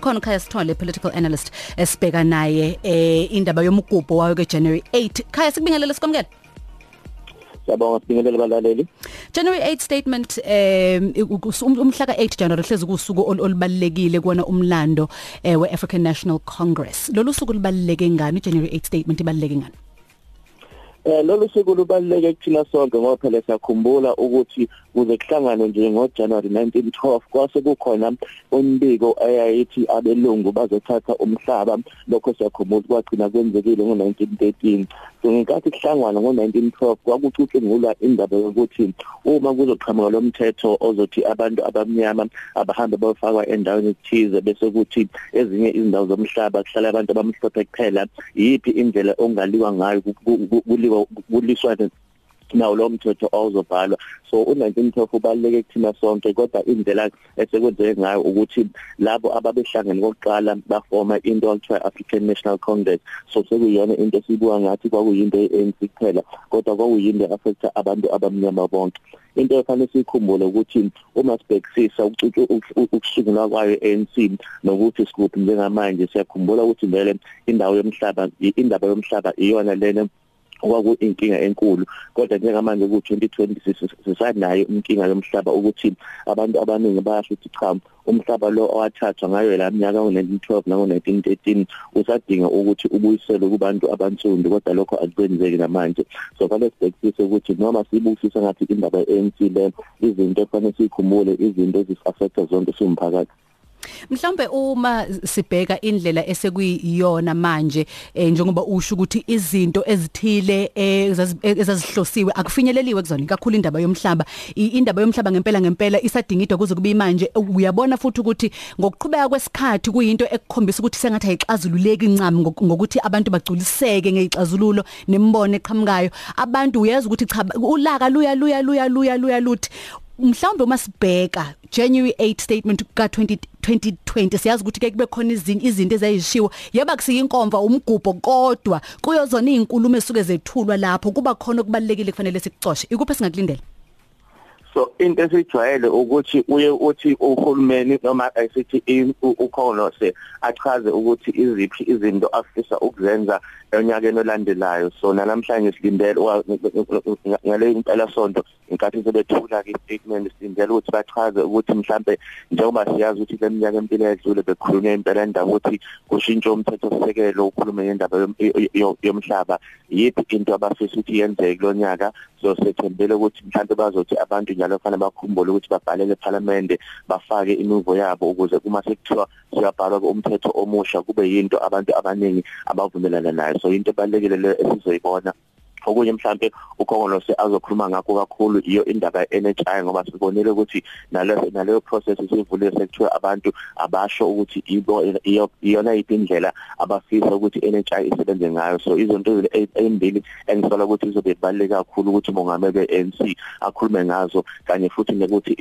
khona Khaya Sithole political analyst esibheka naye eh indaba yomgubho wayo ke January 8 Khaya sikubingelele sikwamukela Siyabonga sibingelele balaleli. January 8 statement um umhla ka8 January hlezi kusuku olubalekile kuona umlando eh we African National Congress. Lolu suku lubaleke ngani? January 8 statement ibaleke ngani? Eh lolu suku lubaluleke kuthina sonke ngoba phela siyakhumbula ukuthi kuze kuhlangane nje ngoJanuary 1912 kwase kukhona umbiko eyayithi abelungu bazothatha umhlaba. Lokho siyakhumbula kwagcina kwenzekile ngo1913 so ngenkathi kuhlangana ngo1912 kwakucutshungulwa indaba yokuthi uma kuzoqhamuka lo mthetho ozothi abantu abamnyama abahambe bayofakwa endaweni ethize bese kuthi ezinye izindawo zomhlaba kuhlala abantu abamhlophe kuphela yipi indlela ongaliwa ngayo kuliwa kuliswane nawo lo mthetho ozobhalwa. So u1912 ubaluleke kuthina sonke kodwa indlela esekwenzeke ngayo ukuthi labo ababehlangene kokuqala bafoma into okuthiwa African National Congress. So sekuyiyona into esibuka ngathi kwakuyinto yeANC kuphela kodwa kwakuyinto affect abantu abamnyama bonke. Into efanele sikhumbule ukuthi uma sibhekisisa ukusungulwa kwayo ANC nokuthi sikuphi njengamanje siyakhumbula ukuthi vele indawo yomhlaba indaba yomhlaba iyona lena kwaku inkinga enkulu. Kodwa njengamanje ku 2020 sisanayo inkinga yomhlaba ukuthi abantu abaningi bayasho ukuthi cha umhlaba lo owathathwa ngayo la minyaka ngo1912 na ngo1913 usadinga ukuthi ubuyiselwe kubantu abansundu kodwa lokho akukwenzeki namanje. So fanele sibhekisise ukuthi noma sibukisisa ngathi indaba ye-ANC le izinto efanele sikhumbule izinto ezifactor zonke simphakathi Mhlawumbe uma sibheka indlela esekuyiyona manje eh, njengoba usho ukuthi izinto ezithile ezazihlosiwe akufinyeleliwe kuzona kakhulu indaba yomhlaba. Indaba yomhlaba ngempela ngempela isadingidwa kuze kube manje uyabona futhi ukuthi ngokuqhubeka kwesikhathi kuyinto ekukhombisa ukuthi sengathi ayixazululeki incam ngokuthi abantu bagculiseke ngezixazululo nemibono eqhamukayo. Abantu uyazi ukuthi cha ulaka luya luya luya luya luya luthi. Mhlawumbe uma sibheka January 8 statement ka 20 2020 siyazi ukuthi ke kube khona izinto izinto ezayishiwo. Yeba kusiyinkomva umgubho kodwa kuyozona izinkulumo esuke zethulwa lapho kuba khona okubalekile kufanele sikucoshe. Ikuphi singakulindela so into esijwayele ukuthi uye uthi uhulumeni noma esithi ukhonose achaze ukuthi iziphi izinto afisa ukuzenza onyakeni olandelayo. So namhlanje silindele ngale impela sonto inkathi sebethula ke statement silindele ukuthi bachaze ukuthi mhlambe njengoba siyazi ukuthi leminyaka empilo edlule bekhulunywa impela indaba ukuthi kushintsha umthetho sisekelo ukhulume ngendaba yomhlaba yipi into abafisa ukuthi yenzeke kulonyaka so sethembele ukuthi mhlambe bazothi abantu njalo fanele bakhumbule ukuthi babhalele eParliament bafake imivo yabo ukuze kuma sekuthiwa siyabhalwa umthetho omusha kube yinto abantu abaningi abavumelana nayo. So into ebalekile le esizoyibona. Okunye mhlambe ukhongolose azokhuluma ngakho kakhulu iyo indaba ye-NHI ngoba sibonile ukuthi naleyo naleyo process isivule sekuthiwa abantu abasho ukuthi ibo iyona iphi indlela abafisa ukuthi NHI isebenze ngayo. So izinto ezimbili engisola ukuthi izobe ibaluleke kakhulu ukuthi mongameli ANC akhulume ngazo kanye futhi nokuthi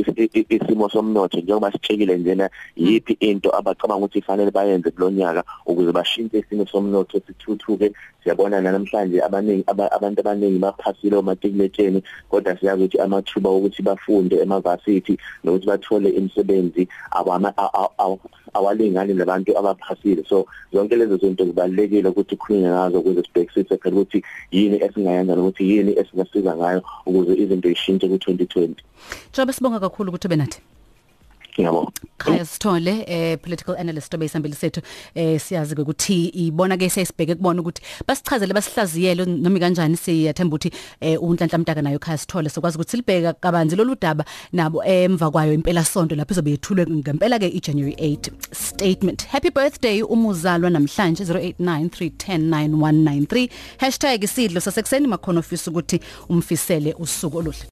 isimo somnotho njengoba sitshekile njena yipi into abacabanga ukuthi ifanele bayenze kulonyaka ukuze bashintshe isimo somnotho sithuthuke. Siyabona namhlanje abaningi abantu abaningi baphasile omatikuletsheni kodwa siyazi ukuthi amathuba ukuthi bafunde emavasithi nokuthi bathole imisebenzi awama awalingani labantu abaphasile. So zonke lezo zinto zibalekile ukuthi khulunywe ngazo ukuze sibhekisise phela ukuthi yini esingayenza nokuthi yini esingasiza ngayo ukuze izinto zishintshe ku2020 Jobe sibonga kakhulu ukuthi benathi ngiyabonga. Khaya Sithole eh political analyst obeyisambili sethu eh siyazi ukuthi ibona ke sesibheke kubona ukuthi basichazele basihlaziyele noma kanjani siyathemba ukuthi eh unhlanhla mtaka nayo Khaya Sithole. Sokwazi ukuthi silibheka kabanzi lolu daba nabo emva kwayo impela sonto lapho izobe yethulwe ngempela ke iJanuary 8 statement. Happy birthday umuzalwa namhlanje 0893109193 #isidlo sasekuseni makhono ofisa ukuthi umfisele usuku oluhle.